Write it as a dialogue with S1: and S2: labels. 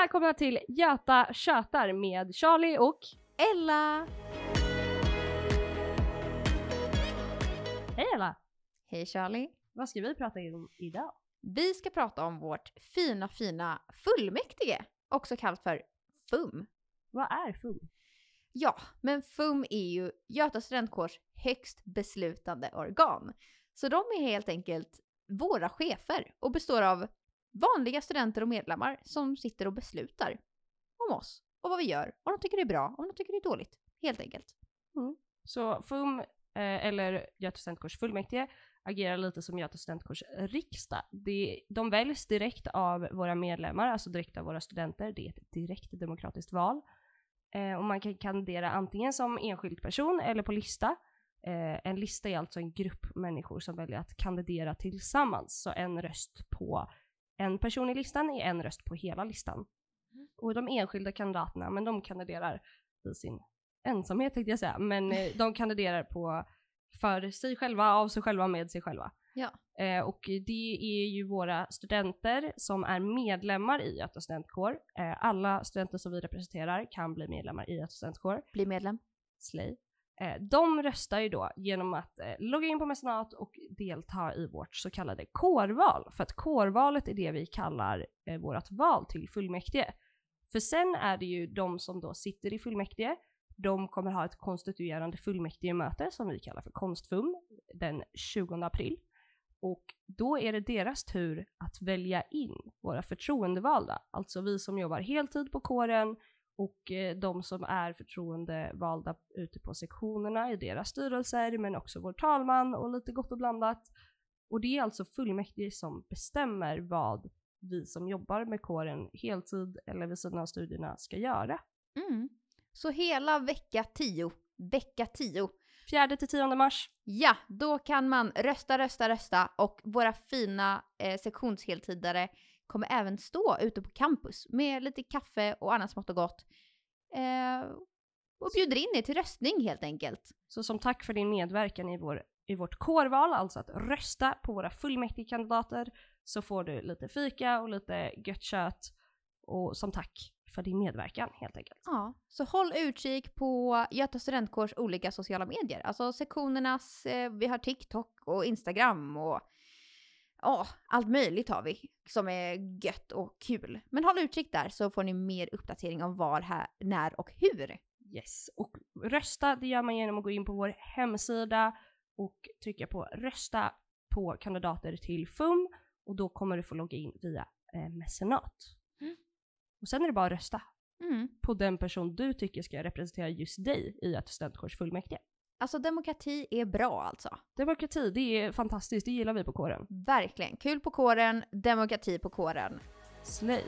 S1: välkomna till Göta tjötar med Charlie och
S2: Ella!
S1: Hej alla!
S2: Hej Charlie!
S1: Vad ska vi prata om idag?
S2: Vi ska prata om vårt fina, fina fullmäktige, också kallat för FUM.
S1: Vad är FUM?
S2: Ja, men FUM är ju Göta studentkårs högst beslutande organ. Så de är helt enkelt våra chefer och består av vanliga studenter och medlemmar som sitter och beslutar om oss och vad vi gör, om de tycker det är bra, om de tycker det är dåligt. Helt enkelt. Mm.
S1: Så FUM, eh, eller Göta studentkårs fullmäktige, agerar lite som Göta studentkårs riksdag. De, de väljs direkt av våra medlemmar, alltså direkt av våra studenter. Det är ett direkt demokratiskt val. Eh, och man kan kandidera antingen som enskild person eller på lista. Eh, en lista är alltså en grupp människor som väljer att kandidera tillsammans. Så en röst på en person i listan är en röst på hela listan. Och de enskilda kandidaterna, men de kandiderar i sin ensamhet tänkte jag säga, men eh, de kandiderar på för sig själva, av sig själva, med sig själva.
S2: Ja.
S1: Eh, och det är ju våra studenter som är medlemmar i Göta studentkår. Eh, alla studenter som vi representerar kan bli medlemmar i Göta studentkår.
S2: Bli medlem.
S1: Slay. Eh, de röstar ju då genom att eh, logga in på mecenat och delta i vårt så kallade kårval. För att kårvalet är det vi kallar eh, vårt val till fullmäktige. För sen är det ju de som då sitter i fullmäktige, de kommer ha ett konstituerande fullmäktigemöte som vi kallar för konstfum den 20 april. Och då är det deras tur att välja in våra förtroendevalda, alltså vi som jobbar heltid på kåren och eh, de som är förtroendevalda ute på sektionerna i deras styrelser, men också vår talman och lite gott och blandat. Och det är alltså fullmäktige som bestämmer vad vi som jobbar med kåren heltid eller vid sidan av studierna ska göra.
S2: Mm. Så hela vecka 10, vecka 10,
S1: 4 till 10 mars.
S2: ja, då kan man rösta, rösta, rösta och våra fina eh, sektionsheltidare kommer även stå ute på campus med lite kaffe och annat smått och gott. Eh, och bjuder in er till röstning helt enkelt.
S1: Så som tack för din medverkan i, vår, i vårt kårval, alltså att rösta på våra fullmäktigekandidater, så får du lite fika och lite gött kött och som tack för din medverkan helt enkelt.
S2: Ja, så håll utkik på Göta studentkårs olika sociala medier. Alltså sektionernas, eh, vi har TikTok och Instagram och ja, allt möjligt har vi som är gött och kul. Men håll utkik där så får ni mer uppdatering om var, här, när och hur.
S1: Yes, och rösta det gör man genom att gå in på vår hemsida och trycka på rösta på kandidater till FUM och då kommer du få logga in via eh, mecenat.
S2: Mm.
S1: Och sen är det bara att rösta
S2: Mm.
S1: på den person du tycker ska representera just dig i ett studentkårs fullmäktige.
S2: Alltså demokrati är bra alltså.
S1: Demokrati, det är fantastiskt, det gillar vi på kåren.
S2: Verkligen. Kul på kåren, demokrati på kåren.
S1: Slay!